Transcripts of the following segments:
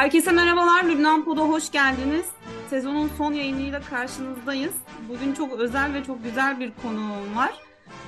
Herkese merhabalar. Lübnan Pod'a hoş geldiniz. Sezonun son yayınıyla karşınızdayız. Bugün çok özel ve çok güzel bir konuğum var.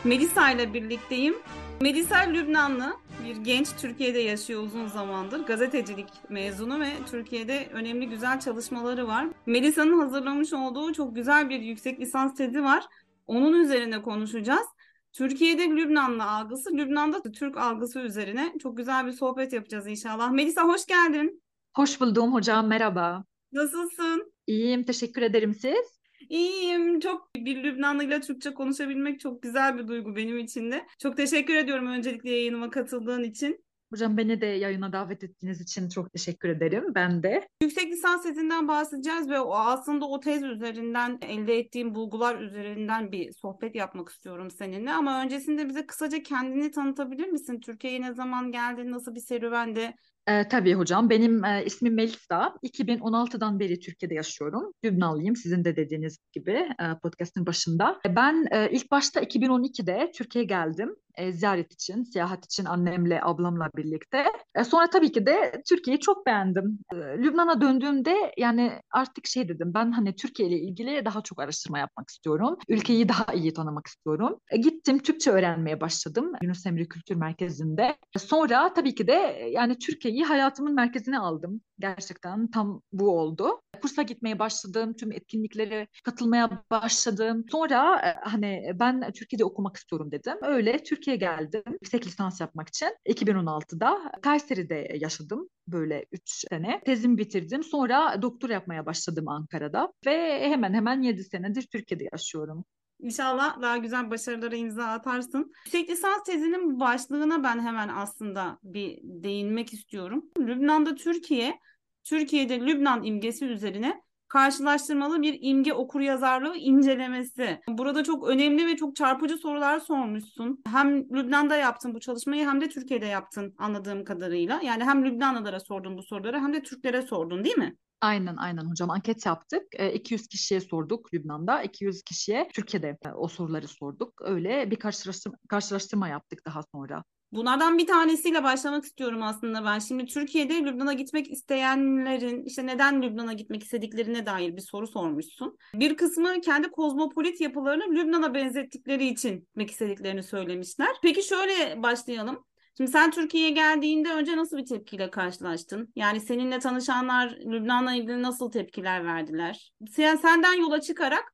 Melisa ile birlikteyim. Melisa Lübnanlı, bir genç Türkiye'de yaşıyor uzun zamandır. Gazetecilik mezunu ve Türkiye'de önemli güzel çalışmaları var. Melisa'nın hazırlamış olduğu çok güzel bir yüksek lisans tezi var. Onun üzerine konuşacağız. Türkiye'de Lübnanlı algısı, Lübnan'da Türk algısı üzerine çok güzel bir sohbet yapacağız inşallah. Melisa hoş geldin. Hoş buldum hocam, merhaba. Nasılsın? İyiyim, teşekkür ederim siz. İyiyim. Çok bir Lübnanlıyla Türkçe konuşabilmek çok güzel bir duygu benim için de. Çok teşekkür ediyorum öncelikle yayınıma katıldığın için. Hocam beni de yayına davet ettiğiniz için çok teşekkür ederim. Ben de. Yüksek lisans tezinden bahsedeceğiz ve o aslında o tez üzerinden elde ettiğim bulgular üzerinden bir sohbet yapmak istiyorum seninle. Ama öncesinde bize kısaca kendini tanıtabilir misin? Türkiye'ye ne zaman geldin? Nasıl bir serüvende? E, tabii hocam. Benim e, ismim Melisa. 2016'dan beri Türkiye'de yaşıyorum. Lübnanlıyım sizin de dediğiniz gibi e, podcast'ın başında. Ben e, ilk başta 2012'de Türkiye'ye geldim. E, ziyaret için, seyahat için annemle, ablamla birlikte. E, sonra tabii ki de Türkiye'yi çok beğendim. E, Lübnan'a döndüğümde yani artık şey dedim ben hani Türkiye ile ilgili daha çok araştırma yapmak istiyorum. Ülkeyi daha iyi tanımak istiyorum. E, gittim Türkçe öğrenmeye başladım Yunus Emre Kültür Merkezi'nde. E, sonra tabii ki de yani Türkiye'yi hayatımın merkezine aldım. Gerçekten tam bu oldu. Kursa gitmeye başladım, tüm etkinliklere katılmaya başladım. Sonra e, hani ben Türkiye'de okumak istiyorum dedim. Öyle Türkiye'ye geldim yüksek lisans yapmak için. 2016'da Kayseri'de yaşadım böyle 3 sene. Tezimi bitirdim. Sonra doktor yapmaya başladım Ankara'da ve hemen hemen 7 senedir Türkiye'de yaşıyorum. İnşallah daha güzel başarılara imza atarsın. Yüksek lisans tezinin başlığına ben hemen aslında bir değinmek istiyorum. Lübnan'da Türkiye Türkiye'de Lübnan imgesi üzerine karşılaştırmalı bir imge okuryazarlığı incelemesi. Burada çok önemli ve çok çarpıcı sorular sormuşsun. Hem Lübnan'da yaptın bu çalışmayı hem de Türkiye'de yaptın anladığım kadarıyla. Yani hem Lübnanlılara sordun bu soruları hem de Türklere sordun değil mi? Aynen aynen hocam anket yaptık. E, 200 kişiye sorduk Lübnan'da. 200 kişiye Türkiye'de o soruları sorduk. Öyle bir karşılaştırma, karşılaştırma yaptık daha sonra. Bunlardan bir tanesiyle başlamak istiyorum aslında ben. Şimdi Türkiye'de Lübnan'a gitmek isteyenlerin işte neden Lübnan'a gitmek istediklerine dair bir soru sormuşsun. Bir kısmı kendi kozmopolit yapılarını Lübnan'a benzettikleri için gitmek istediklerini söylemişler. Peki şöyle başlayalım. Şimdi sen Türkiye'ye geldiğinde önce nasıl bir tepkiyle karşılaştın? Yani seninle tanışanlar Lübnan'la ilgili nasıl tepkiler verdiler? Sen senden yola çıkarak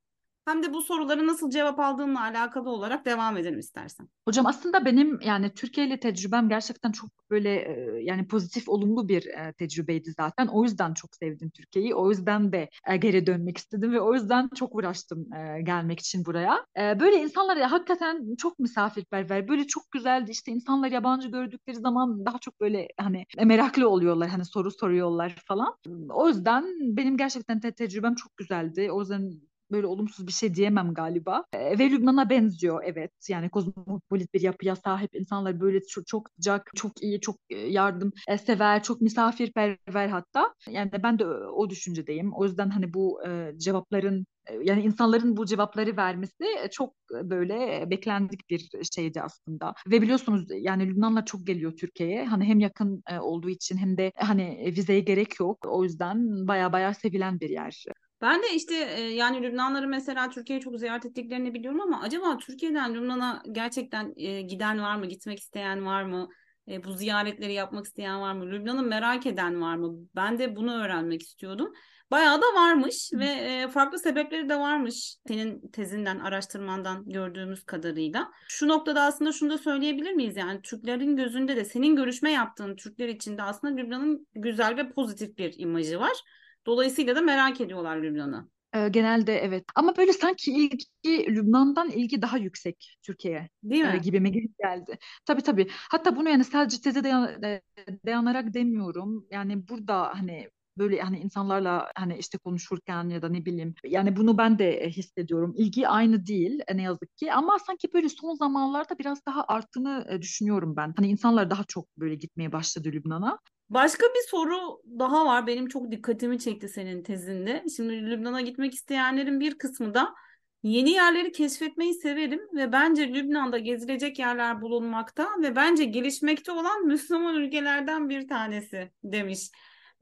hem de bu soruları nasıl cevap aldığınla alakalı olarak devam edelim istersen. Hocam aslında benim yani Türkiye ile tecrübem gerçekten çok böyle e, yani pozitif olumlu bir e, tecrübeydi zaten. O yüzden çok sevdim Türkiye'yi. O yüzden de e, geri dönmek istedim ve o yüzden çok uğraştım gelmek için buraya. Böyle insanlar ya hakikaten çok misafirperver. Böyle çok güzeldi. İşte insanlar yabancı gördükleri zaman daha çok böyle hani meraklı oluyorlar. Hani soru soruyorlar falan. O yüzden benim gerçekten te tecrübem çok güzeldi. O yüzden böyle olumsuz bir şey diyemem galiba. E, ve Lübnan'a benziyor evet. Yani kozmopolit bir yapıya sahip insanlar böyle çok, çok sıcak, çok iyi, çok yardım sever, çok misafirperver hatta. Yani ben de o düşüncedeyim. O yüzden hani bu e, cevapların yani insanların bu cevapları vermesi çok böyle beklendik bir şeydi aslında. Ve biliyorsunuz yani Lübnanlar çok geliyor Türkiye'ye. Hani hem yakın olduğu için hem de hani vizeye gerek yok. O yüzden baya baya sevilen bir yer. Ben de işte e, yani Lübnanları mesela Türkiye'yi çok ziyaret ettiklerini biliyorum ama acaba Türkiye'den Lübnan'a gerçekten e, giden var mı, gitmek isteyen var mı? E, bu ziyaretleri yapmak isteyen var mı? Lübnan'ı merak eden var mı? Ben de bunu öğrenmek istiyordum. Bayağı da varmış ve farklı sebepleri de varmış senin tezinden, araştırmandan gördüğümüz kadarıyla. Şu noktada aslında şunu da söyleyebilir miyiz? Yani Türklerin gözünde de senin görüşme yaptığın Türkler için de aslında Lübnan'ın güzel ve pozitif bir imajı var. Dolayısıyla da merak ediyorlar Lübnan'ı. E, genelde evet. Ama böyle sanki ilgi Lübnan'dan ilgi daha yüksek Türkiye'ye Değil mi? e, gibime geldi. Tabii tabii. Hatta bunu yani sadece teze dayan, dayanarak demiyorum. Yani burada hani böyle hani insanlarla hani işte konuşurken ya da ne bileyim yani bunu ben de hissediyorum. İlgi aynı değil ne yazık ki ama sanki böyle son zamanlarda biraz daha arttığını düşünüyorum ben. Hani insanlar daha çok böyle gitmeye başladı Lübnan'a. Başka bir soru daha var. Benim çok dikkatimi çekti senin tezinde. Şimdi Lübnan'a gitmek isteyenlerin bir kısmı da yeni yerleri keşfetmeyi severim ve bence Lübnan'da gezilecek yerler bulunmakta ve bence gelişmekte olan Müslüman ülkelerden bir tanesi demiş.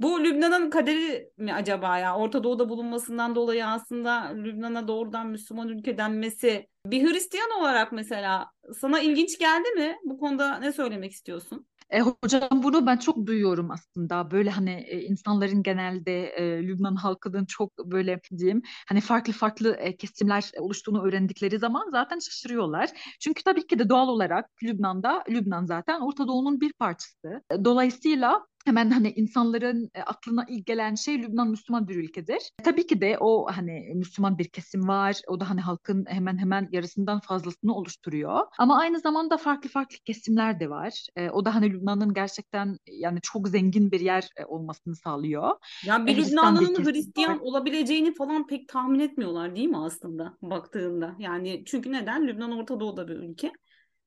Bu Lübnan'ın kaderi mi acaba ya? Orta Doğu'da bulunmasından dolayı aslında Lübnan'a doğrudan Müslüman ülke denmesi bir Hristiyan olarak mesela sana ilginç geldi mi? Bu konuda ne söylemek istiyorsun? E, hocam bunu ben çok duyuyorum aslında. Böyle hani e, insanların genelde e, Lübnan halkının çok böyle diyeyim hani farklı farklı e, kesimler oluştuğunu öğrendikleri zaman zaten şaşırıyorlar. Çünkü tabii ki de doğal olarak Lübnan'da Lübnan zaten Orta Doğu'nun bir parçası. Dolayısıyla hemen hani insanların e, aklına ilk gelen şey Lübnan Müslüman bir ülkedir. Tabii ki de o hani Müslüman bir kesim var. O da hani halkın hemen hemen yarısından fazlasını oluşturuyor. Ama aynı zamanda farklı farklı kesimler de var. E, o da hani Lübnan'ın gerçekten yani çok zengin bir yer e, olmasını sağlıyor. Ya bir Lübnanlı'nın Hristiyan var. olabileceğini falan pek tahmin etmiyorlar değil mi aslında baktığında? Yani çünkü neden? Lübnan Orta Doğu'da bir ülke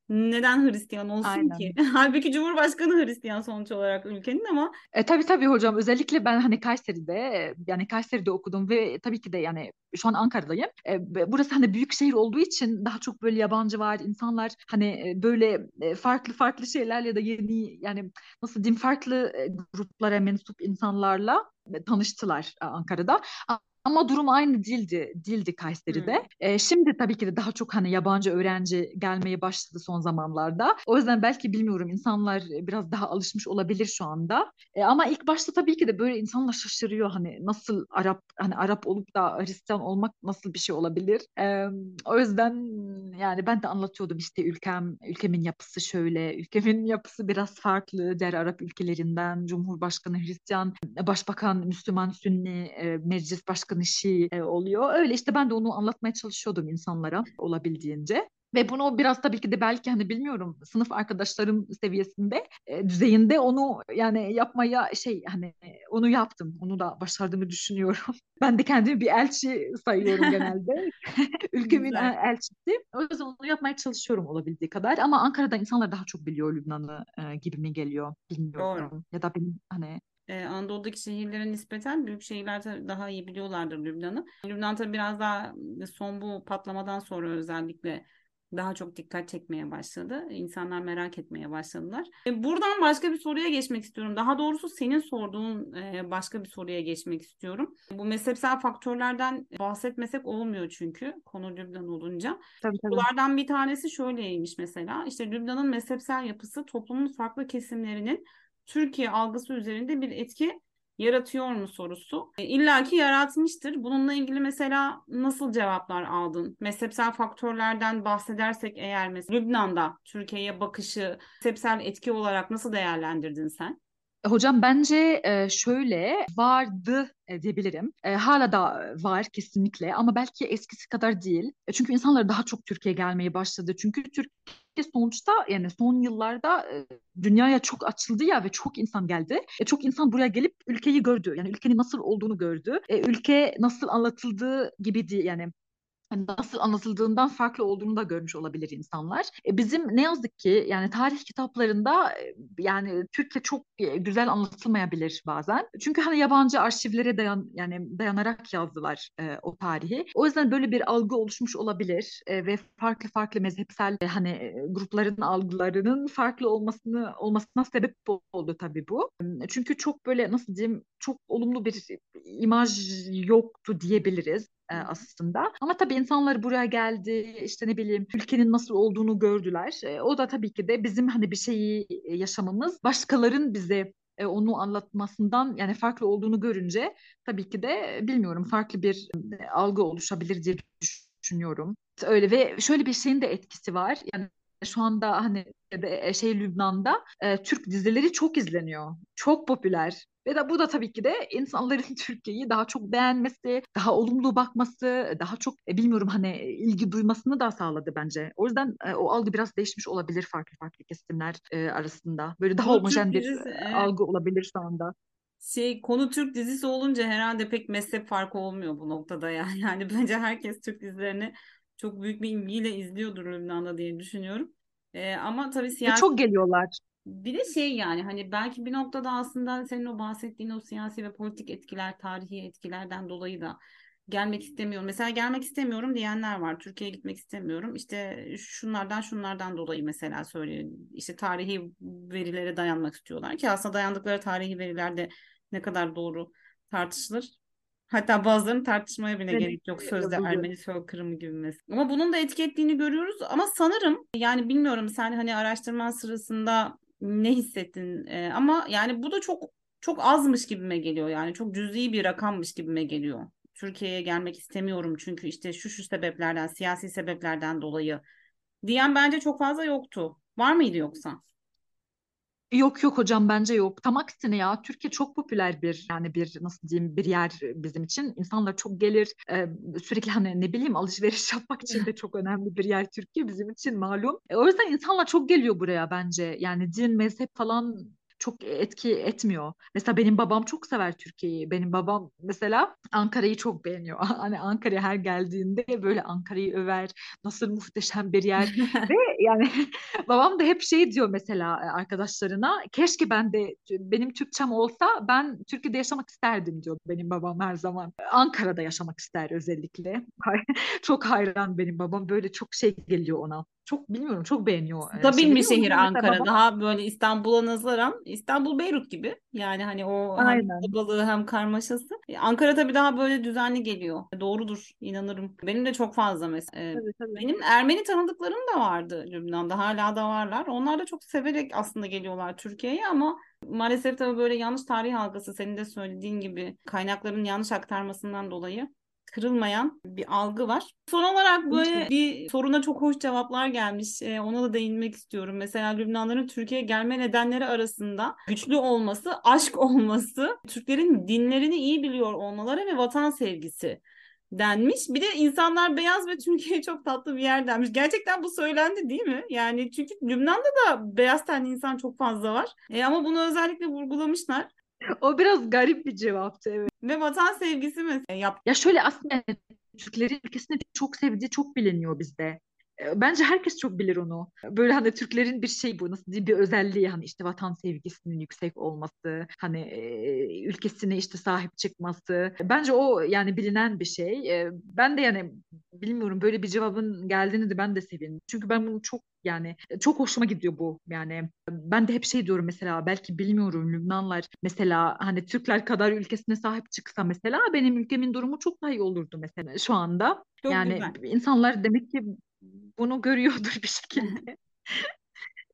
neden Hristiyan olsun Aynen. ki? Halbuki Cumhurbaşkanı Hristiyan sonuç olarak ülkenin ama. E, tabii tabii hocam özellikle ben hani Kayseri'de yani Kayseri'de okudum ve tabii ki de yani şu an Ankara'dayım. E, burası hani büyük şehir olduğu için daha çok böyle yabancı var insanlar hani e, böyle e, farklı farklı şeylerle ya da yeni yani nasıl diyeyim farklı e, gruplara mensup insanlarla tanıştılar Ankara'da. Ama durum aynı değildi, değildi Kayseri'de. Hmm. E, şimdi tabii ki de daha çok hani yabancı öğrenci gelmeye başladı son zamanlarda. O yüzden belki bilmiyorum insanlar biraz daha alışmış olabilir şu anda. E, ama ilk başta tabii ki de böyle insanlar şaşırıyor hani nasıl Arap hani Arap olup da Hristiyan olmak nasıl bir şey olabilir? E, o yüzden yani ben de anlatıyordum işte ülkem ülkemin yapısı şöyle, ülkemin yapısı biraz farklı diğer Arap ülkelerinden. Cumhurbaşkanı Hristiyan, Başbakan Müslüman Sünni, e, Meclis Başkanı işi e, oluyor. Öyle işte ben de onu anlatmaya çalışıyordum insanlara olabildiğince. Ve bunu biraz tabii ki de belki hani bilmiyorum sınıf arkadaşlarım seviyesinde e, düzeyinde onu yani yapmaya şey hani onu yaptım. Onu da başardığımı düşünüyorum. Ben de kendimi bir elçi sayıyorum genelde. Ülkemin elçisi. O yüzden onu yapmaya çalışıyorum olabildiği kadar. Ama Ankara'da insanlar daha çok biliyor Lübnan'ı e, gibi mi geliyor bilmiyorum. Doğru. Ya da benim hani ee, Anadolu'daki şehirlere nispeten büyük şehirler daha iyi biliyorlardır Lübnan'ı. Lübnan tabii biraz daha son bu patlamadan sonra özellikle daha çok dikkat çekmeye başladı. İnsanlar merak etmeye başladılar. E, buradan başka bir soruya geçmek istiyorum. Daha doğrusu senin sorduğun e, başka bir soruya geçmek istiyorum. Bu mezhepsel faktörlerden bahsetmesek olmuyor çünkü konu Lübnan olunca. Tabii, tabii. Bunlardan bir tanesi şöyleymiş mesela. İşte Lübnan'ın mezhepsel yapısı toplumun farklı kesimlerinin Türkiye algısı üzerinde bir etki yaratıyor mu sorusu. E, İlla ki yaratmıştır. Bununla ilgili mesela nasıl cevaplar aldın? Mezhepsel faktörlerden bahsedersek eğer mesela Lübnan'da Türkiye'ye bakışı mezhepsel etki olarak nasıl değerlendirdin sen? Hocam bence e, şöyle vardı e, diyebilirim. E, hala da var kesinlikle ama belki eskisi kadar değil. Çünkü insanlar daha çok Türkiye'ye gelmeye başladı. Çünkü Türkiye sonuçta yani son yıllarda dünyaya çok açıldı ya ve çok insan geldi. Çok insan buraya gelip ülkeyi gördü. Yani ülkenin nasıl olduğunu gördü. Ülke nasıl anlatıldığı gibi yani nasıl anlatıldığından farklı olduğunu da görmüş olabilir insanlar. E bizim ne yazık ki yani tarih kitaplarında e, yani Türkiye çok e, güzel anlatılmayabilir bazen. Çünkü hani yabancı arşivlere dayan yani dayanarak yazdılar e, o tarihi. O yüzden böyle bir algı oluşmuş olabilir e, ve farklı farklı mezhepsel e, hani grupların algılarının farklı olmasını olmasına sebep oldu tabii bu. Çünkü çok böyle nasıl diyeyim çok olumlu bir imaj yoktu diyebiliriz e, aslında. Ama tabii insanlar buraya geldi işte ne bileyim ülkenin nasıl olduğunu gördüler. E, o da tabii ki de bizim hani bir şeyi yaşamamız başkaların bize e, onu anlatmasından yani farklı olduğunu görünce tabii ki de bilmiyorum farklı bir algı oluşabilir diye düşünüyorum. Öyle ve şöyle bir şeyin de etkisi var. Yani şu anda hani şey Lübnan'da e, Türk dizileri çok izleniyor. Çok popüler. Ve de bu da tabii ki de insanların Türkiye'yi daha çok beğenmesi, daha olumlu bakması, daha çok e, bilmiyorum hani ilgi duymasını da sağladı bence. O yüzden e, o algı biraz değişmiş olabilir farklı farklı kesimler e, arasında. Böyle daha homojen bir dizisi, evet. algı olabilir şu anda şey konu Türk dizisi olunca herhalde pek mezhep farkı olmuyor bu noktada ya. Yani bence herkes Türk dizilerini çok büyük bir ilgiyle izliyordur Lübnan'da diye düşünüyorum. Ee, ama tabii siyasi... Ve çok geliyorlar. Bir de şey yani hani belki bir noktada aslında senin o bahsettiğin o siyasi ve politik etkiler, tarihi etkilerden dolayı da gelmek istemiyorum. Mesela gelmek istemiyorum diyenler var. Türkiye'ye gitmek istemiyorum. İşte şunlardan şunlardan dolayı mesela söylüyor. İşte tarihi verilere dayanmak istiyorlar ki aslında dayandıkları tarihi verilerde Ne kadar doğru tartışılır. Hatta bazılarının tartışmaya bile Evet, gerek yok sözde buluyorum. Ermeni soykırımı gibi mesela. Ama bunun da etki ettiğini görüyoruz. Ama sanırım yani bilmiyorum sen hani araştırman sırasında ne hissettin Ee, ama yani bu da çok çok azmış gibime geliyor. Yani çok cüzi bir rakammış gibime geliyor. Türkiye'ye gelmek istemiyorum çünkü işte şu şu sebeplerden, siyasi sebeplerden dolayı diyen bence çok fazla yoktu. Var mıydı yoksa? Yok yok hocam bence yok. Tam aksine ya Türkiye çok popüler bir yani bir nasıl diyeyim bir yer bizim için. İnsanlar çok gelir e, sürekli hani ne bileyim alışveriş yapmak için de çok önemli bir yer Türkiye bizim için malum. E, o yüzden insanlar çok geliyor buraya bence. Yani din, mezhep falan çok etki etmiyor. Mesela benim babam çok sever Türkiye'yi. Benim babam mesela Ankara'yı çok beğeniyor. Hani Ankara'ya her geldiğinde böyle Ankara'yı över. Nasıl muhteşem bir yer. Ve yani babam da hep şey diyor mesela arkadaşlarına. Keşke ben de benim Türkçem olsa ben Türkiye'de yaşamak isterdim diyor benim babam her zaman. Ankara'da yaşamak ister özellikle. Çok hayran benim babam. Böyle çok şey geliyor ona. Çok bilmiyorum çok beğeniyor e, Stabil bir şehri. O şehir Ankara. babam Daha böyle İstanbul'a nazaran İstanbul Beyrut gibi. Yani hani o hem aynen. kalabalığı hem karmaşası. E, Ankara tabii daha böyle düzenli geliyor. Doğrudur, inanırım. Benim de çok fazla mesela. e, Tabii tabii. benim Ermeni tanıdıklarım da vardı Lübnan'da. Hala da varlar. Onlar da çok severek aslında geliyorlar Türkiye'ye ama maalesef tabii böyle yanlış tarih algısı senin de söylediğin gibi kaynakların yanlış aktarmasından dolayı kırılmayan bir algı var. Son olarak böyle bir soruna çok hoş cevaplar gelmiş. Ee, ona da değinmek istiyorum. Mesela Lübnanların Türkiye'ye gelme nedenleri arasında güçlü olması, aşk olması, Türklerin dinlerini iyi biliyor olmaları ve vatan sevgisi denmiş. Bir de insanlar beyaz ve Türkiye çok tatlı bir yer denmiş. Gerçekten bu söylendi değil mi? Yani çünkü Lübnan'da da beyaz tenli insan çok fazla var. E, ama bunu özellikle vurgulamışlar. O biraz garip bir cevaptı evet. Ve vatan sevgisi mesela yap. Ya şöyle aslında Türklerin ülkesini çok sevdiği çok biliniyor bizde. Bence herkes çok bilir onu. Böyle hani Türklerin bir şey bu nasıl diyeyim bir özelliği hani işte vatan sevgisinin yüksek olması, hani e, ülkesine işte sahip çıkması. Bence o yani bilinen bir şey. E, ben de yani bilmiyorum böyle bir cevabın geldiğini de ben de sevindim. Çünkü ben bunu çok yani çok hoşuma gidiyor bu. Yani ben de hep şey diyorum mesela belki bilmiyorum Lübnanlar mesela hani Türkler kadar ülkesine sahip çıksa mesela benim ülkemin durumu çok daha iyi olurdu mesela şu anda. Çok Yani güzel. insanlar demek ki bunu görüyordur bir şekilde.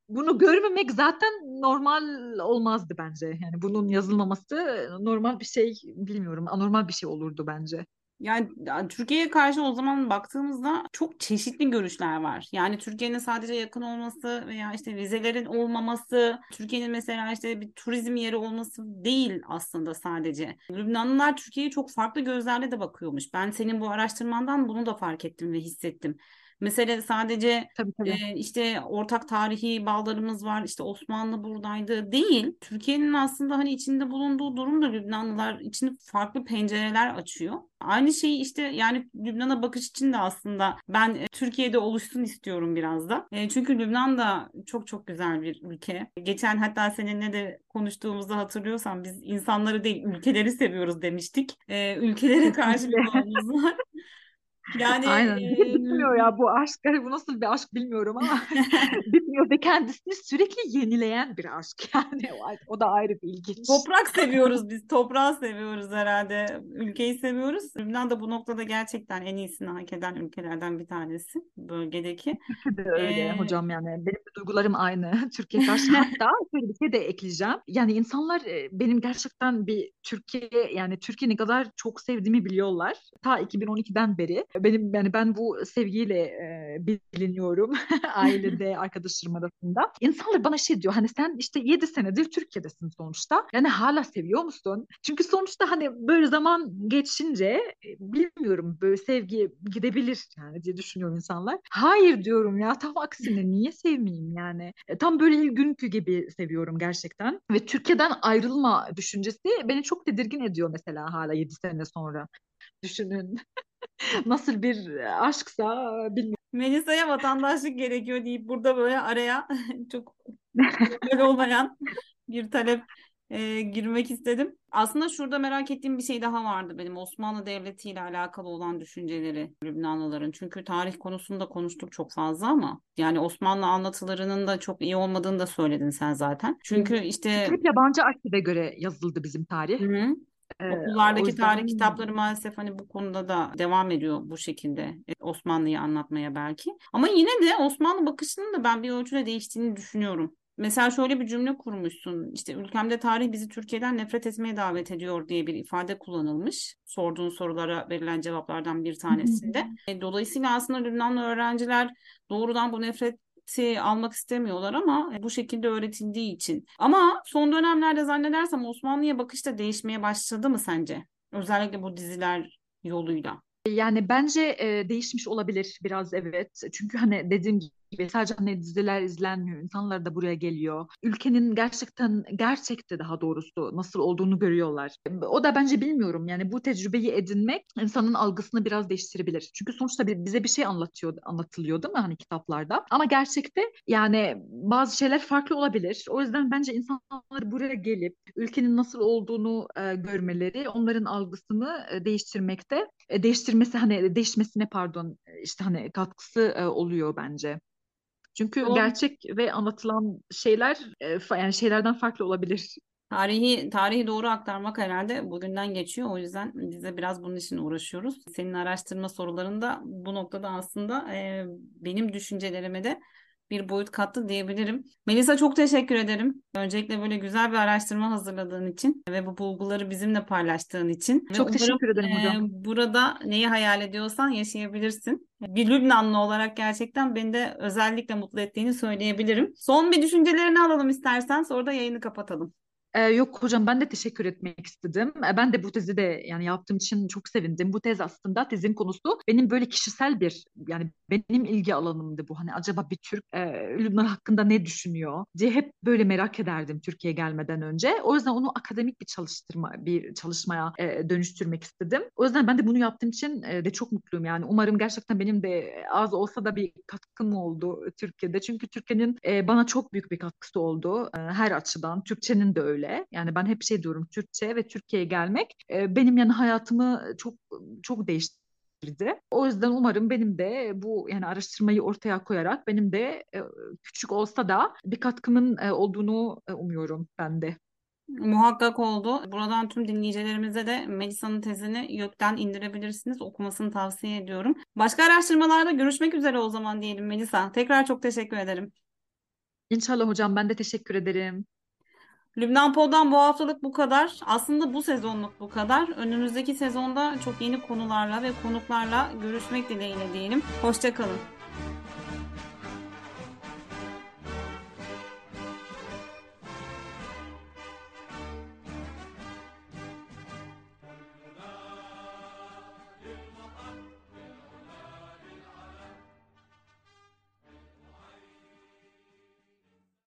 Bunu görmemek zaten normal olmazdı bence. Yani bunun yazılmaması normal bir şey bilmiyorum. Anormal bir şey olurdu bence. Yani Türkiye'ye karşı o zaman baktığımızda çok çeşitli görüşler var. Yani Türkiye'nin sadece yakın olması veya işte vizelerin olmaması, Türkiye'nin mesela işte bir turizm yeri olması değil aslında sadece. Lübnanlılar Türkiye'ye çok farklı gözlerle de bakıyormuş. Ben senin bu araştırmandan bunu da fark ettim ve hissettim. Mesele sadece Tabii tabii. e, işte ortak tarihi bağlarımız var, işte Osmanlı buradaydı değil. Türkiye'nin aslında hani içinde bulunduğu durum da Lübnanlılar için farklı pencereler açıyor. Aynı şeyi işte yani Lübnan'a bakış için de aslında ben e, Türkiye'de oluşsun istiyorum biraz da. E, çünkü Lübnan da çok çok güzel bir ülke. Geçen hatta seninle de konuştuğumuzda hatırlıyorsan biz insanları değil ülkeleri seviyoruz demiştik. E, ülkelere karşı bir bağımız var. Yani Aynen. Hiç bitmiyor ya bu aşk. Yani bu nasıl bir aşk bilmiyorum ama bitmiyor ve kendisini sürekli yenileyen bir aşk. Yani o, da ayrı bir ilginç. Toprak seviyoruz biz. Toprağı seviyoruz herhalde. Ülkeyi seviyoruz. Lübnan da bu noktada gerçekten en iyisini hak eden ülkelerden bir tanesi bölgedeki. Türkiye de öyle Ee, hocam yani benim duygularım aynı Türkiye karşı hatta şöyle bir şey de ekleyeceğim yani insanlar e, benim gerçekten bir Türkiye yani Türkiye ne kadar çok sevdiğimi biliyorlar ta 2012'den beri benim yani ben bu sevgiyle e, biliniyorum ailede arkadaşlarım arasında insanlar bana şey diyor hani sen işte 7 senedir Türkiye'desin sonuçta yani hala seviyor musun çünkü sonuçta hani böyle zaman geçince e, bilmiyorum böyle sevgi gidebilir yani diye düşünüyor insanlar. Hayır diyorum ya tam aksine niye sevmeyeyim yani. E, tam böyle günkü gibi seviyorum gerçekten. Ve Türkiye'den ayrılma düşüncesi beni çok tedirgin ediyor mesela hala 7 sene sonra. Düşünün nasıl bir aşksa bilmiyorum. Melisa'ya vatandaşlık gerekiyor deyip burada böyle araya çok böyle olmayan bir talep e, girmek istedim. Aslında şurada merak ettiğim bir şey daha vardı benim Osmanlı Devleti ile alakalı olan düşünceleri Lübnanlıların. Çünkü tarih konusunda konuştuk çok fazla ama yani Osmanlı anlatılarının da çok iyi olmadığını da söyledin sen zaten. Çünkü işte Hep yabancı arşive göre yazıldı bizim tarih. Hı hı. Ee, Okullardaki o yüzden tarih kitapları maalesef hani bu konuda da devam ediyor bu şekilde e, Osmanlı'yı anlatmaya belki. Ama yine de Osmanlı bakışının da ben bir ölçüde değiştiğini düşünüyorum. Mesela şöyle bir cümle kurmuşsun. İşte ülkemde tarih bizi Türkiye'den nefret etmeye davet ediyor diye bir ifade kullanılmış. Sorduğun sorulara verilen cevaplardan bir tanesinde. E, Dolayısıyla aslında Lübnanlı öğrenciler doğrudan bu nefret eğitimi almak istemiyorlar ama bu şekilde öğretildiği için. Ama son dönemlerde zannedersem Osmanlı'ya bakış da değişmeye başladı mı sence? Özellikle bu diziler yoluyla. Yani bence e, değişmiş olabilir biraz evet. Çünkü hani dediğim gibi sadece hani diziler izlenmiyor. İnsanlar da buraya geliyor. Ülkenin gerçekten gerçekte daha doğrusu nasıl olduğunu görüyorlar. O da bence bilmiyorum. Yani bu tecrübeyi edinmek insanın algısını biraz değiştirebilir. Çünkü sonuçta bize bir şey anlatıyor anlatılıyor değil mi hani kitaplarda? Ama gerçekte yani bazı şeyler farklı olabilir. O yüzden bence insanlar buraya gelip ülkenin nasıl olduğunu e, görmeleri onların algısını e, değiştirmekte e, değiştirmesi hani değişmesine pardon e, işte hani katkısı e, oluyor bence. Çünkü Doğru. gerçek ve anlatılan şeyler e, yani şeylerden farklı olabilir. Tarihi tarihi doğru aktarmak herhalde bugünden geçiyor. O yüzden biz de biraz bunun için uğraşıyoruz. Senin araştırma sorularında bu noktada aslında e, benim düşüncelerime de bir boyut kattı diyebilirim. Melisa çok teşekkür ederim. Öncelikle böyle güzel bir araştırma hazırladığın için ve bu bulguları bizimle paylaştığın için. Ve Çok umarım teşekkür ederim e, hocam. burada neyi hayal ediyorsan yaşayabilirsin. Bir Lübnanlı olarak gerçekten beni de özellikle mutlu ettiğini söyleyebilirim. Son bir düşüncelerini alalım istersen sonra da yayını kapatalım. Ee, yok hocam ben de teşekkür etmek istedim. Ee, ben de bu tezi de yani yaptığım için çok sevindim. Bu tez aslında tezin konusu benim böyle kişisel bir yani benim ilgi alanımdı bu. Hani acaba bir Türk e, Lübnan hakkında ne düşünüyor diye hep böyle merak ederdim Türkiye'ye gelmeden önce. O yüzden onu akademik bir çalıştırma bir çalışmaya e, dönüştürmek istedim. O yüzden ben de bunu yaptığım için e, de çok mutluyum. Yani umarım gerçekten benim de az olsa da bir katkım oldu Türkiye'de. Çünkü Türkiye'nin e, bana çok büyük bir katkısı oldu e, her açıdan. Türkçenin de öyle. Yani ben hep şey diyorum Türkçe ve Türkiye'ye gelmek e, benim yani hayatımı çok çok değiştirdi. O yüzden umarım benim de bu yani araştırmayı ortaya koyarak benim de e, küçük olsa da bir katkımın e, olduğunu e, umuyorum ben de. Muhakkak oldu. Buradan tüm dinleyicilerimize de Melisa'nın tezini YÖK'ten indirebilirsiniz. Okumasını tavsiye ediyorum. Başka araştırmalarda görüşmek üzere o zaman diyelim Melisa. Tekrar çok teşekkür ederim. İnşallah hocam ben de teşekkür ederim. Lübnan Pod'dan bu haftalık bu kadar. Aslında bu sezonluk bu kadar. Önümüzdeki sezonda çok yeni konularla ve konuklarla görüşmek dileğiyle diyelim. Hoşçakalın.